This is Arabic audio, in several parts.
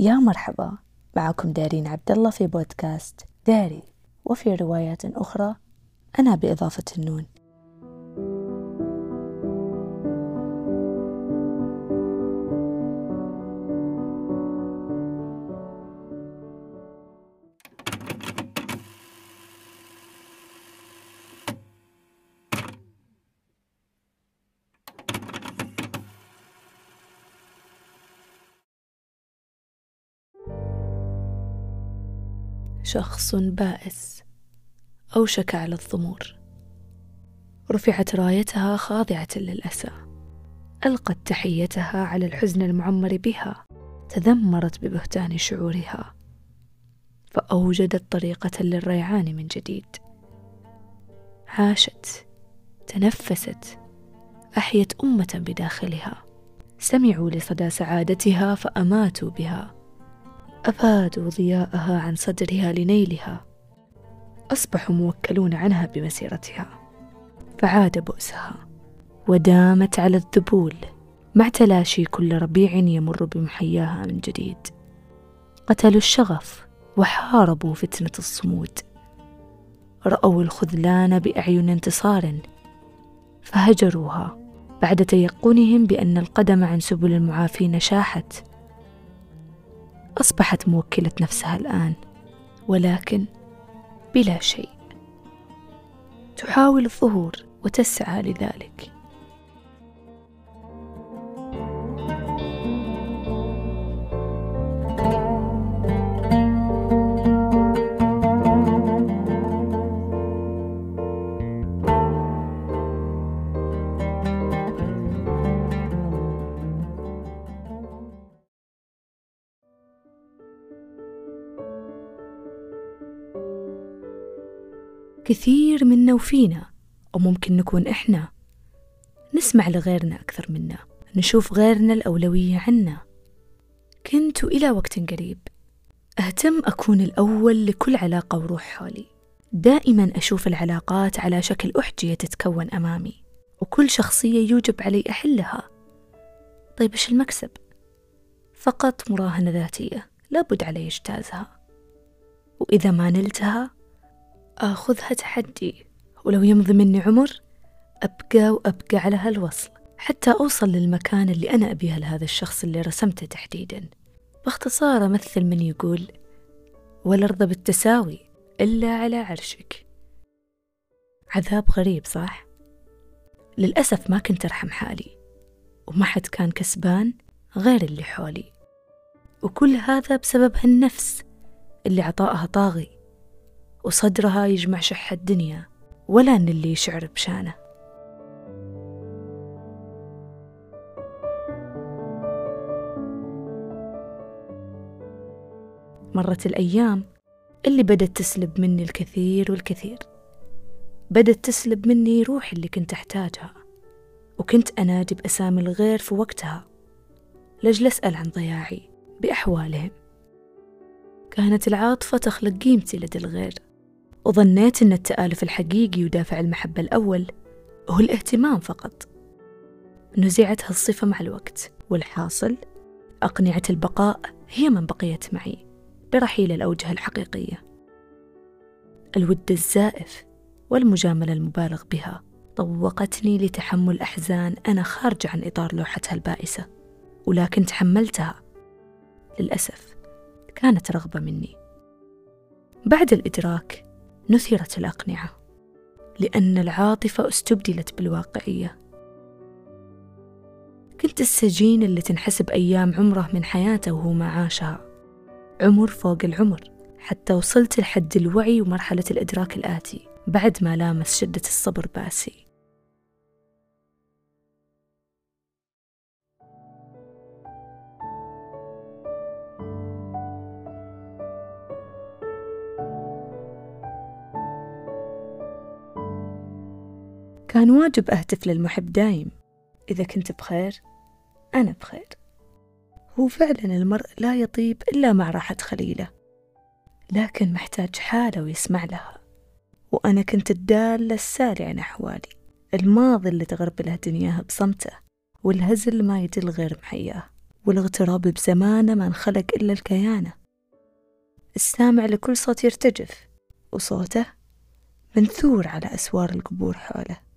يا مرحبا معكم دارين عبد الله في بودكاست داري وفي روايات أخرى أنا بإضافة النون. شخص بائس. أوشك على الضمور. رفعت رايتها خاضعة للأسى. ألقت تحيتها على الحزن المعمر بها. تذمرت ببهتان شعورها. فأوجدت طريقة للريعان من جديد. عاشت. تنفست. أحيت أمة بداخلها. سمعوا لصدى سعادتها فأماتوا بها. أبادوا ضياءها عن صدرها لنيلها. أصبحوا موكلون عنها بمسيرتها. فعاد بؤسها. ودامت على الذبول. مع تلاشي كل ربيع يمر بمحياها من جديد. قتلوا الشغف وحاربوا فتنة الصمود. رأوا الخذلان بأعين انتصار. فهجروها بعد تيقنهم بأن القدم عن سبل المعافين شاحت. أصبحت موكلة نفسها الآن ولكن بلا شيء. تحاول الظهور وتسعى لذلك. كثير منا وفينا أو ممكن نكون إحنا. نسمع لغيرنا أكثر منا نشوف غيرنا الأولوية عنا. كنت إلى وقت قريب. أهتم أكون الأول لكل علاقة وروح حولي. دائما أشوف العلاقات على شكل أحجية تتكون أمامي وكل شخصية يوجب علي أحلها. طيب إيش المكسب؟ فقط مراهنة ذاتية لابد علي إجتازها. وإذا ما نلتها آخذها تحدي ولو يمضي مني عمر أبقى وأبقى على هالوصل. حتى أوصل للمكان اللي أنا أبيها لهذا الشخص اللي رسمته تحديدا. باختصار أمثل من يقول والأرض بالتساوي إلا على عرشك. عذاب غريب صح؟ للأسف ما كنت أرحم حالي وما حد كان كسبان غير اللي حولي. وكل هذا بسبب هالنفس اللي عطائها طاغي. وصدرها يجمع شح الدنيا ولا أن اللي يشعر بشانه. مرت الأيام اللي بدت تسلب مني الكثير والكثير. بدت تسلب مني روحي اللي كنت أحتاجها وكنت أنادي بأسامي الغير في وقتها. لأجل أسأل عن ضياعي بأحوالهم. كانت العاطفة تخلق قيمتي لدى الغير. وظنيت أن التآلف الحقيقي ودافع المحبة الأول هو الاهتمام فقط. نزعت هالصفة مع الوقت والحاصل أقنعة البقاء هي من بقيت معي برحيل الأوجه الحقيقية. الود الزائف والمجاملة المبالغ بها طوقتني لتحمل أحزان أنا خارجة عن إطار لوحتها البائسة ولكن تحملتها. للأسف كانت رغبة مني. بعد الإدراك نثرت الأقنعة لأن العاطفة استبدلت بالواقعية. كنت السجين اللي تنحسب أيام عمره من حياته وهو ما عاشها عمر فوق العمر حتى وصلت لحد الوعي ومرحلة الإدراك الآتي بعد ما لامس شدة الصبر باسي. كان واجب أهتف للمحب دايم. إذا كنت بخير أنا بخير. هو فعلا المرء لا يطيب إلا مع راحة خليله لكن محتاج حالة ويسمع لها. وأنا كنت الدالة السارعة نحوالي الماضي اللي تغرب له دنياه بصمته والهزل ما يدل غير محياه والاغتراب بزمانه ما انخلق إلا الكيانة. السامع لكل صوت يرتجف وصوته منثور على أسوار القبور حوله.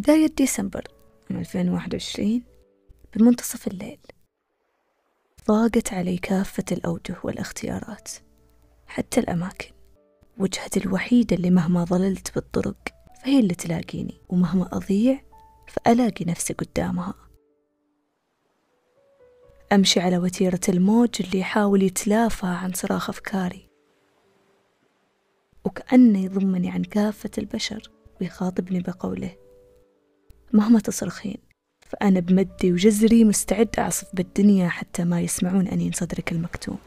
بداية ديسمبر من 2021 بمنتصف الليل. ضاقت علي كافة الأوجه والاختيارات حتى الأماكن. وجهتي الوحيدة اللي مهما ظللت بالطرق فهي اللي تلاقيني ومهما أضيع فألاقي نفسي قدامها. أمشي على وتيرة الموج اللي يحاول يتلافى عن صراخ أفكاري. وكأنه يضمني عن كافة البشر ويخاطبني بقوله مهما تصرخين. فأنا بمدي وجزري مستعد أعصف بالدنيا حتى ما يسمعون أنين صدرك المكتوم.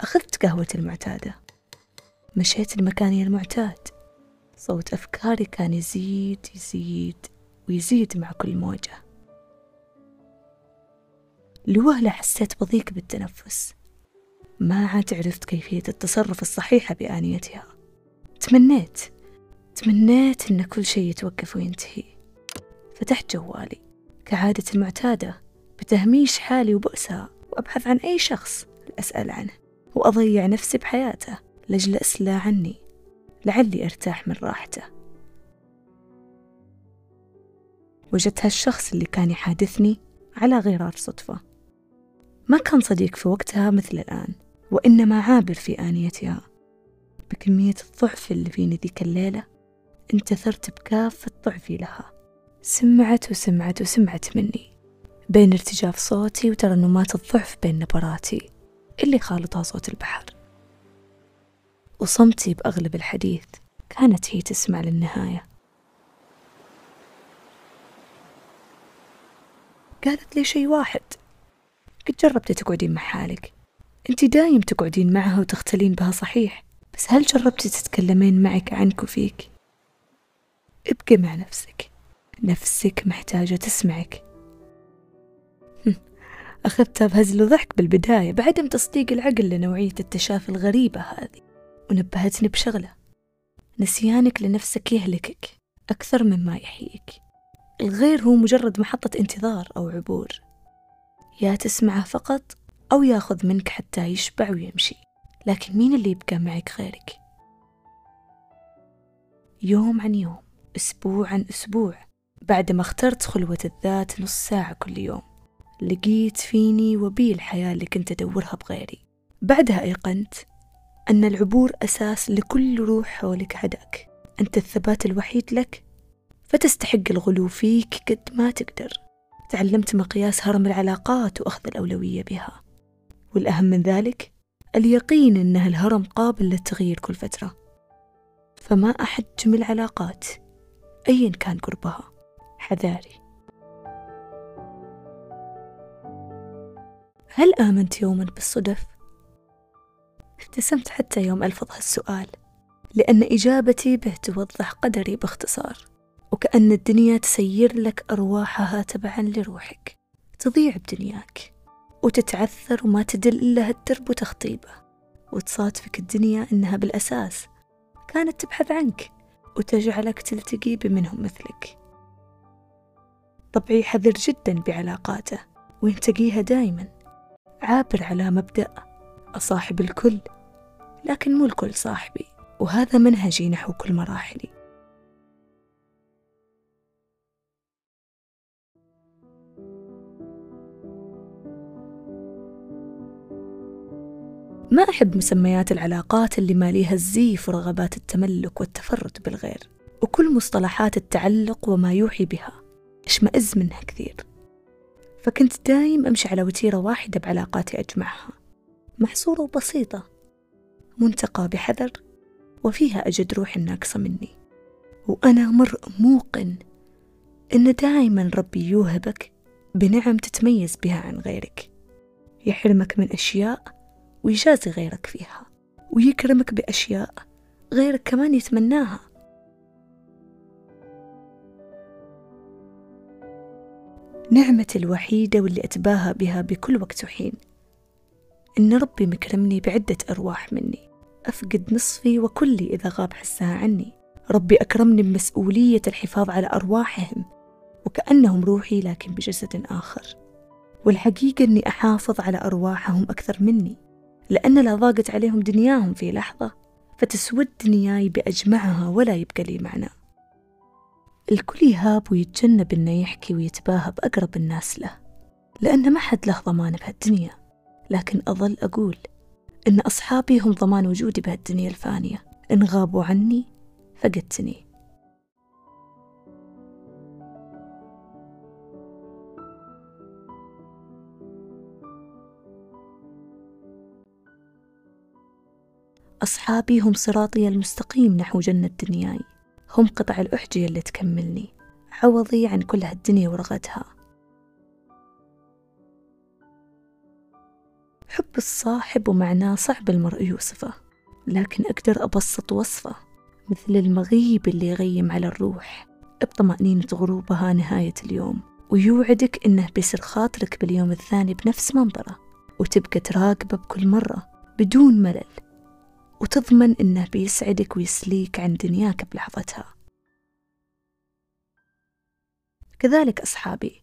أخذت قهوتي المعتادة. مشيت لمكاني المعتاد. صوت أفكاري كان يزيد يزيد ويزيد مع كل موجة. لوهلة حسيت بضيق بالتنفس. ما عاد عرفت كيفية التصرف الصحيحة بآنيتها. تمنيت. تمنيت إن كل شيء يتوقف وينتهي. فتحت جوالي. كعادتي المعتادة. بتهميش حالي وبؤسها. وأبحث عن أي شخص أسأل عنه. وأضيع نفسي بحياته. لأجل أسلى عني. لعلي أرتاح من راحته. وجدت هالشخص اللي كان يحادثني على غرار صدفة. ما كان صديق في وقتها مثل الآن. وإنما عابر في آنيتها. بكمية الضعف اللي فيني ذيك الليلة انتثرت بكافة ضعفي لها. سمعت وسمعت وسمعت مني بين ارتجاف صوتي وترنمات الضعف بين نبراتي اللي خالطها صوت البحر. وصمتي بأغلب الحديث كانت هي تسمع للنهاية. قالت لي شي واحد. قد جربتي تقعدين مع حالك. انت دايم تقعدين معها وتختلين بها صحيح. بس هل جربتي تتكلمين معك عنك وفيك؟ ابقي مع نفسك. نفسك محتاجة تسمعك. أخذتها بهزل وضحك بالبداية بعدم تصديق العقل لنوعية التشافي الغريبة هذه. ونبهتني بشغلة. نسيانك لنفسك يهلكك أكثر مما يحييك. الغير هو مجرد محطة انتظار أو عبور. يا تسمعه فقط أو ياخذ منك حتى يشبع ويمشي. لكن مين اللي يبقى معك غيرك؟ يوم عن يوم أسبوع عن أسبوع بعد ما اخترت خلوة الذات نص ساعة كل يوم لقيت فيني وبي الحياة اللي كنت أدورها بغيري. بعدها أيقنت أن العبور أساس لكل روح حولك عداك. أنت الثبات الوحيد لك فتستحق الغلو فيك قد ما تقدر. تعلمت مقياس هرم العلاقات وأخذ الأولوية بها. والأهم من ذلك اليقين أن الهرم قابل للتغيير كل فترة. فما أحجم العلاقات أيا كان قربها. حذاري. هل آمنت يوما بالصدف؟ ابتسمت حتى يوم ألفظ هالسؤال لأن إجابتي به توضح قدري باختصار وكأن الدنيا تسير لك أرواحها تبعا لروحك تضيع بدنياك. وتتعثر وما تدل إلا هالدرب وتخطيبه. وتصادفك الدنيا إنها بالأساس كانت تبحث عنك وتجعلك تلتقي بمنهم مثلك. طبعي حذر جدا بعلاقاته وينتقيها دايما عابر على مبدأ أصاحب الكل لكن مو الكل صاحبي وهذا منهجي نحو كل مراحلي. ما أحب مسميات العلاقات اللي ماليها الزيف ورغبات التملك والتفرد بالغير وكل مصطلحات التعلق وما يوحي بها. اشمئز منها كثير. فكنت دايم أمشي على وتيرة واحدة بعلاقاتي أجمعها. محصورة وبسيطة. منتقى بحذر. وفيها أجد روحي الناقصة مني. وأنا مرء موقن إن دائما ربي يوهبك بنعم تتميز بها عن غيرك. يحرمك من أشياء ويجازي غيرك فيها ويكرمك بأشياء غيرك كمان يتمناها. نعمتي الوحيدة واللي أتباهى بها بكل وقت وحين إن ربي مكرمني بعدة أرواح مني أفقد نصفي وكلي إذا غاب حسها عني. ربي أكرمني بمسؤولية الحفاظ على أرواحهم وكأنهم روحي لكن بجسد آخر. والحقيقة أني أحافظ على أرواحهم أكثر مني. لأن لا ضاقت عليهم دنياهم في لحظة فتسود دنياي بأجمعها ولا يبقى لي معنى. الكل يهاب ويتجنب إنه يحكي ويتباهى بأقرب الناس له لأن ما حد له ضمان بهالدنيا. لكن أظل أقول إن أصحابي هم ضمان وجودي بهالدنيا الفانية. إن غابوا عني فقدتني. أصحابي هم صراطي المستقيم نحو جنة دنياي. هم قطع الأحجية اللي تكملني. عوضي عن كل هالدنيا ورغتها. حب الصاحب ومعناه صعب المرء يوصفه. لكن أقدر أبسط وصفه. مثل المغيب اللي يغيم على الروح. بطمأنينة غروبها نهاية اليوم. ويوعدك إنه بيصير خاطرك باليوم الثاني بنفس منظره. وتبقى تراقبه بكل مرة بدون ملل. وتضمن إنه بيسعدك ويسليك عن دنياك بلحظتها. كذلك أصحابي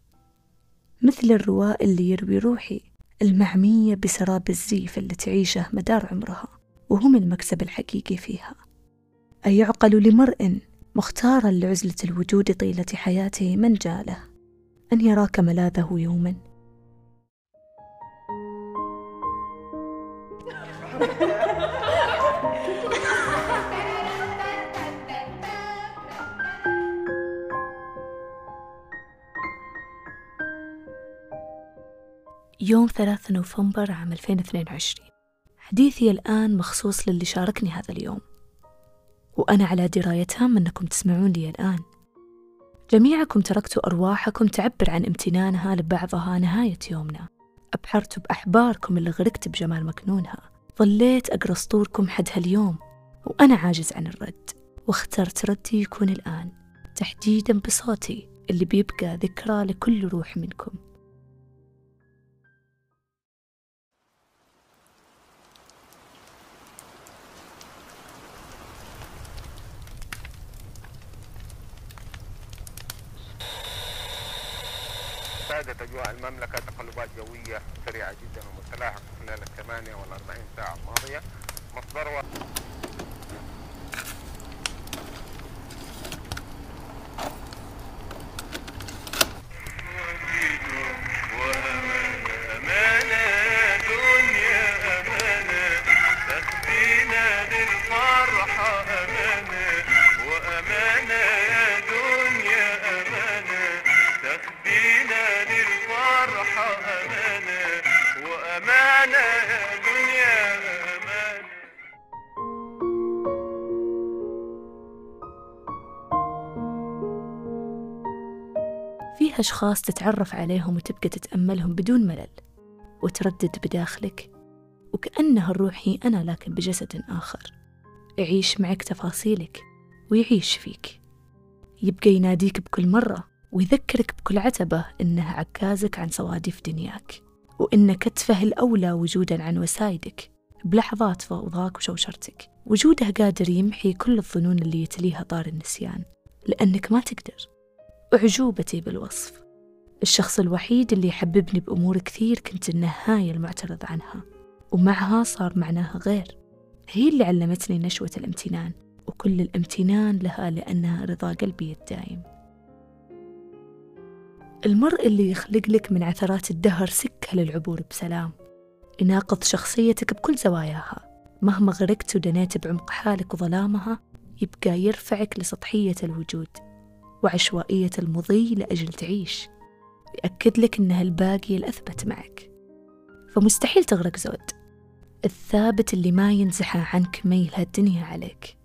مثل الرواء اللي يروي روحي المعمية بسراب الزيف اللي تعيشه مدار عمرها وهم المكسب الحقيقي فيها. أيعقل لمرء مختارا لعزلة الوجود طيلة حياته من جاله أن يراك ملاذه يوما. يوم 3 نوفمبر عام 2022 حديثي الآن مخصوص للي شاركني هذا اليوم. وأنا على دراية تام أنكم تسمعون لي الآن. جميعكم تركتوا أرواحكم تعبر عن امتنانها لبعضها نهاية يومنا. أبحرت بأحباركم اللي غرقت بجمال مكنونها. ظليت أقرأ سطوركم حد هاليوم وأنا عاجز عن الرد. واخترت ردي يكون الآن تحديدا بصوتي اللي بيبقى ذكرى لكل روح منكم. شهدت أجواء المملكة تقلبات جوية سريعة جدا ومتلاحقة خلال الثمانية والأربعين ساعة الماضية. مصدرها فيه أشخاص تتعرف عليهم وتبقى تتأملهم بدون ملل وتردد بداخلك وكأنها الروح هي أنا لكن بجسد آخر. يعيش معك تفاصيلك ويعيش فيك. يبقى يناديك بكل مرة ويذكرك بكل عتبة إنها عكازك عن صوادف دنياك وإن كتفه الأولى وجودا عن وسايدك بلحظات فوضاك وشوشرتك. وجوده قادر يمحي كل الظنون اللي يتليها طار النسيان لأنك ما تقدر. أعجوبتي بالوصف. الشخص الوحيد اللي يحببني بأمور كثير كنت النهاية المعترض عنها ومعها صار معناها غير. هي اللي علمتني نشوة الامتنان وكل الامتنان لها لأنها رضا قلبي الدائم المرء اللي يخلق لك من عثرات الدهر سكة للعبور بسلام. يناقض شخصيتك بكل زواياها. مهما غرقت ودنيت بعمق حالك وظلامها يبقى يرفعك لسطحية الوجود. وعشوائية المضي لأجل تعيش. يأكد لك أنها الباقي الأثبت معك. فمستحيل تغرق زود. الثابت اللي ما ينزحى عنك ميل هالدنيا عليك.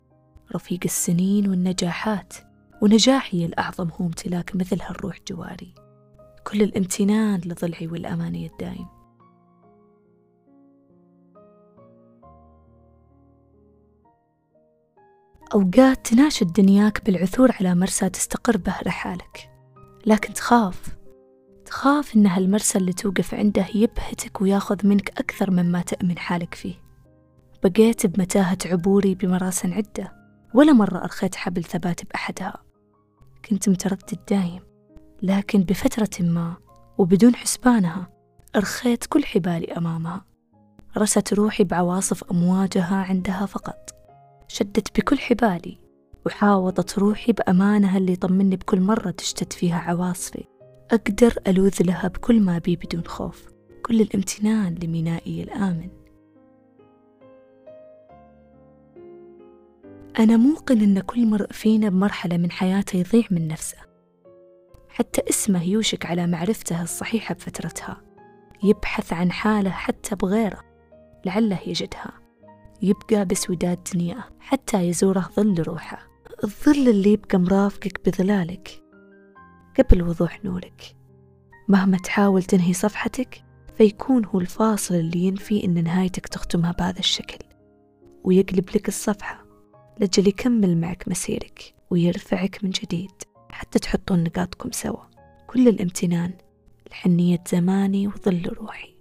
رفيق السنين والنجاحات. ونجاحي الأعظم هو امتلاك مثل هالروح جواري. كل الامتنان لضلعي والأماني الدايم. أوقات تناشد دنياك بالعثور على مرسى تستقر به رحالك لكن تخاف. تخاف إن هالمرسى اللي توقف عنده يبهتك وياخذ منك أكثر مما تأمن حالك فيه. بقيت بمتاهة عبوري بمراسٍ عدة ولا مرة أرخيت حبل ثبات بأحدها. كنت متردد دايم. لكن بفترة ما وبدون حسبانها أرخيت كل حبالي أمامها. رست روحي بعواصف أمواجها عندها فقط. شدت بكل حبالي وحاوطت روحي بأمانها اللي طمني بكل مرة تشتد فيها عواصفي. أقدر ألوذ لها بكل ما بي بدون خوف كل الامتنان لمينائي الآمن. أنا موقن أن كل مرء فينا بمرحلة من حياته يضيع من نفسه. حتى اسمه يوشك على معرفته الصحيحة بفترتها. يبحث عن حاله حتى بغيره لعله يجدها. يبقى بسوداد دنياه حتى يزوره ظل روحه. الظل اللي يبقى مرافقك بظلالك قبل وضوح نورك. مهما تحاول تنهي صفحتك فيكون هو الفاصل اللي ينفي إن نهايتك تختمها بهذا الشكل. ويقلب لك الصفحة لجل يكمل معك مسيرك ويرفعك من جديد حتى تحطون نقاطكم سوا. كل الامتنان لحنية زماني وظل روحي.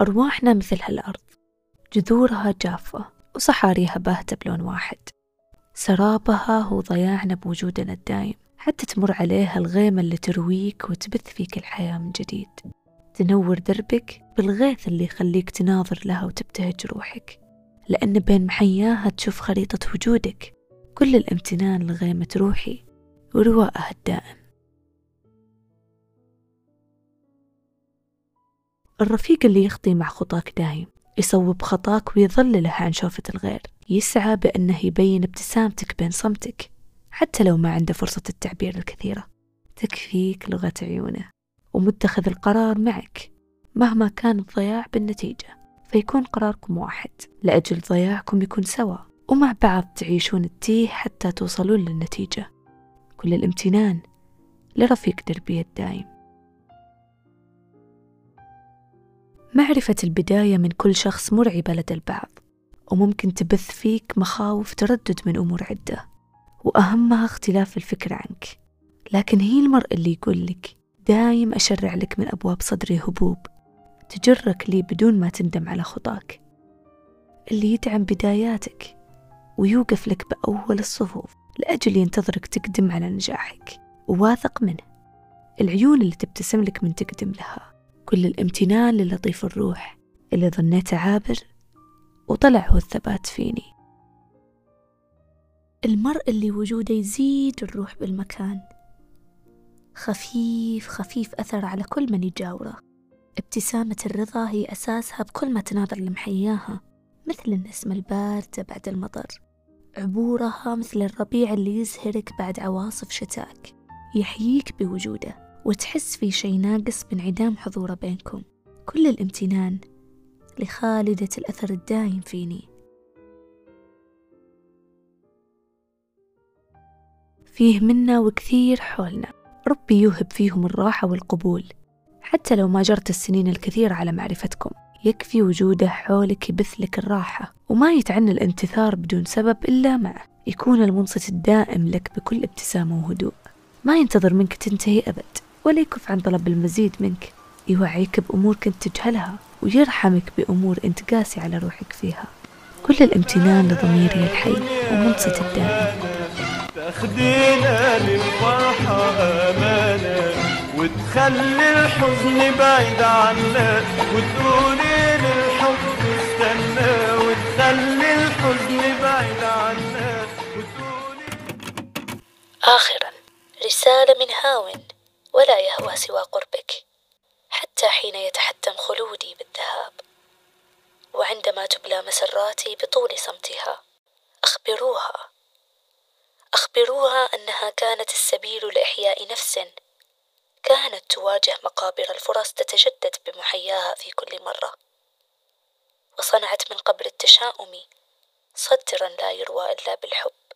أرواحنا مثل هالأرض. جذورها جافة وصحاريها باهتة بلون واحد. سرابها هو ضياعنا بوجودنا الدايم. حتى تمر عليها الغيمة اللي ترويك وتبث فيك الحياة من جديد. تنور دربك بالغيث اللي يخليك تناظر لها وتبتهج روحك. لأن بين محياها تشوف خريطة وجودك. كل الامتنان لغيمة روحي ورواءها الدائم. الرفيق اللي يخطي مع خطاك دايم يصوب خطاك ويظلله عن شوفة الغير. يسعى بأنه يبين ابتسامتك بين صمتك حتى لو ما عنده فرصة التعبير الكثيرة. تكفيك لغة عيونه ومتخذ القرار معك. مهما كان الضياع بالنتيجة فيكون قراركم واحد. لأجل ضياعكم يكون سوا ومع بعض تعيشون التيه حتى توصلون للنتيجة. كل الامتنان لرفيق دربي الدايم. معرفة البداية من كل شخص مرعبة لدى البعض وممكن تبث فيك مخاوف تردد من أمور عدة وأهمها اختلاف الفكر عنك. لكن هي المرء اللي يقول لك دايم أشرع لك من أبواب صدري هبوب تجرك لي بدون ما تندم على خطاك. اللي يدعم بداياتك ويوقف لك بأول الصفوف لأجل ينتظرك تقدم على نجاحك وواثق منه. العيون اللي تبتسم لك من تقدم لها. كل الامتنان للطيف الروح اللي ظنيته عابر وطلع هو الثبات فيني. المرء اللي وجوده يزيد الروح بالمكان. خفيف خفيف أثر على كل من يجاوره. ابتسامة الرضا هي أساسها بكل ما تناظر لمحياها مثل النسمة الباردة بعد المطر. عبورها مثل الربيع اللي يزهرك بعد عواصف شتاك يحييك بوجوده. وتحس في شي ناقص بانعدام حضوره بينكم. كل الامتنان لخالدة الأثر الدايم فيني. فيه منا وكثير حولنا. ربي يوهب فيهم الراحة والقبول. حتى لو ما جرت السنين الكثيرة على معرفتكم يكفي وجوده حولك يبث لك الراحة. وما يتعنى الانتثار بدون سبب إلا معه يكون المنصت الدائم لك بكل ابتسامة وهدوء. ما ينتظر منك تنتهي أبد. ولا يكف عن طلب المزيد منك. يوعيك بأمور كنت تجهلها ويرحمك بأمور أنت قاسي على روحك فيها. كل الامتنان لضميري الحي ومنصت الدائم. تاخدينا للفرحة أمانة وتخلي الحزن بعيد عنا وتقولي للحب استنى وتخلي الحزن بعيد عنا وتقولي آخرا رسالة من هاون. ولا يهوى سوى قربك حتى حين يتحتم خلودي بالذهاب. وعندما تبلى مسراتي بطول صمتها أخبروها. أخبروها أنها كانت السبيل لإحياء نفس كانت تواجه مقابر الفرص تتجدد بمحياها في كل مرة. وصنعت من قبر التشاؤم صدرا لا يروى إلا بالحب.